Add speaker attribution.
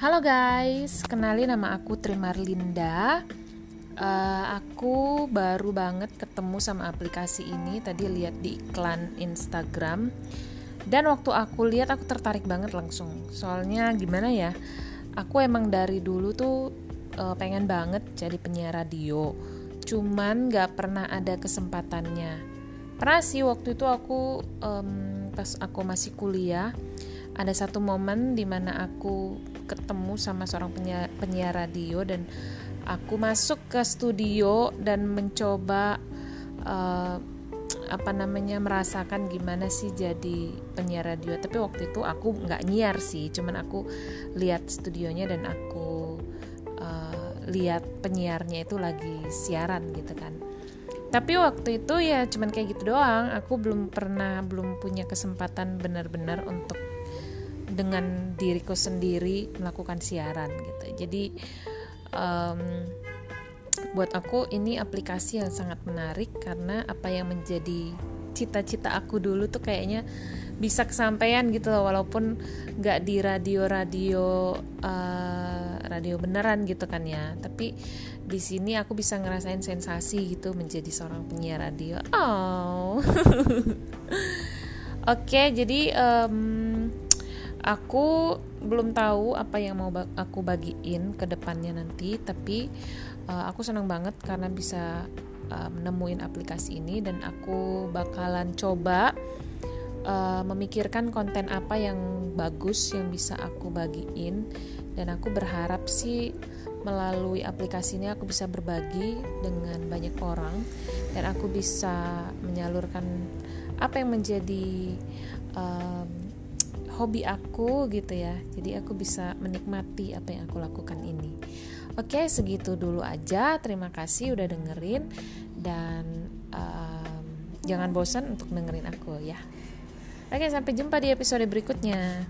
Speaker 1: Halo guys, kenalin nama aku Trimarlinda. Uh, aku baru banget ketemu sama aplikasi ini. Tadi lihat di iklan Instagram. Dan waktu aku lihat aku tertarik banget langsung. Soalnya gimana ya? Aku emang dari dulu tuh uh, pengen banget jadi penyiar radio. Cuman gak pernah ada kesempatannya. Pernah sih waktu itu aku um, pas aku masih kuliah ada satu momen di mana aku ketemu sama seorang penyiar, penyiar radio dan aku masuk ke studio dan mencoba uh, apa namanya merasakan gimana sih jadi penyiar radio. Tapi waktu itu aku nggak nyiar sih cuman aku lihat studionya dan aku uh, lihat penyiarnya itu lagi siaran gitu kan. Tapi waktu itu ya cuman kayak gitu doang. Aku belum pernah belum punya kesempatan benar-benar untuk dengan diriku sendiri melakukan siaran gitu. Jadi um, buat aku ini aplikasi yang sangat menarik karena apa yang menjadi cita-cita aku dulu tuh kayaknya bisa kesampaian gitu loh walaupun nggak di radio-radio uh, radio beneran gitu kan ya. Tapi di sini aku bisa ngerasain sensasi gitu menjadi seorang penyiar radio. Oh. Oke okay, jadi um, aku belum tahu apa yang mau aku bagiin ke depannya nanti tapi uh, aku senang banget karena bisa uh, aplikasi ini dan aku bakalan coba uh, memikirkan konten apa yang bagus yang bisa aku bagiin. Dan aku berharap sih melalui aplikasi ini aku bisa berbagi dengan banyak orang dan aku bisa menyalurkan apa yang menjadi um, hobi aku gitu ya. Jadi aku bisa menikmati apa yang aku lakukan ini. Oke segitu dulu aja. Terima kasih udah dengerin. Dan um, jangan bosan untuk dengerin aku ya. Oke sampai jumpa di episode berikutnya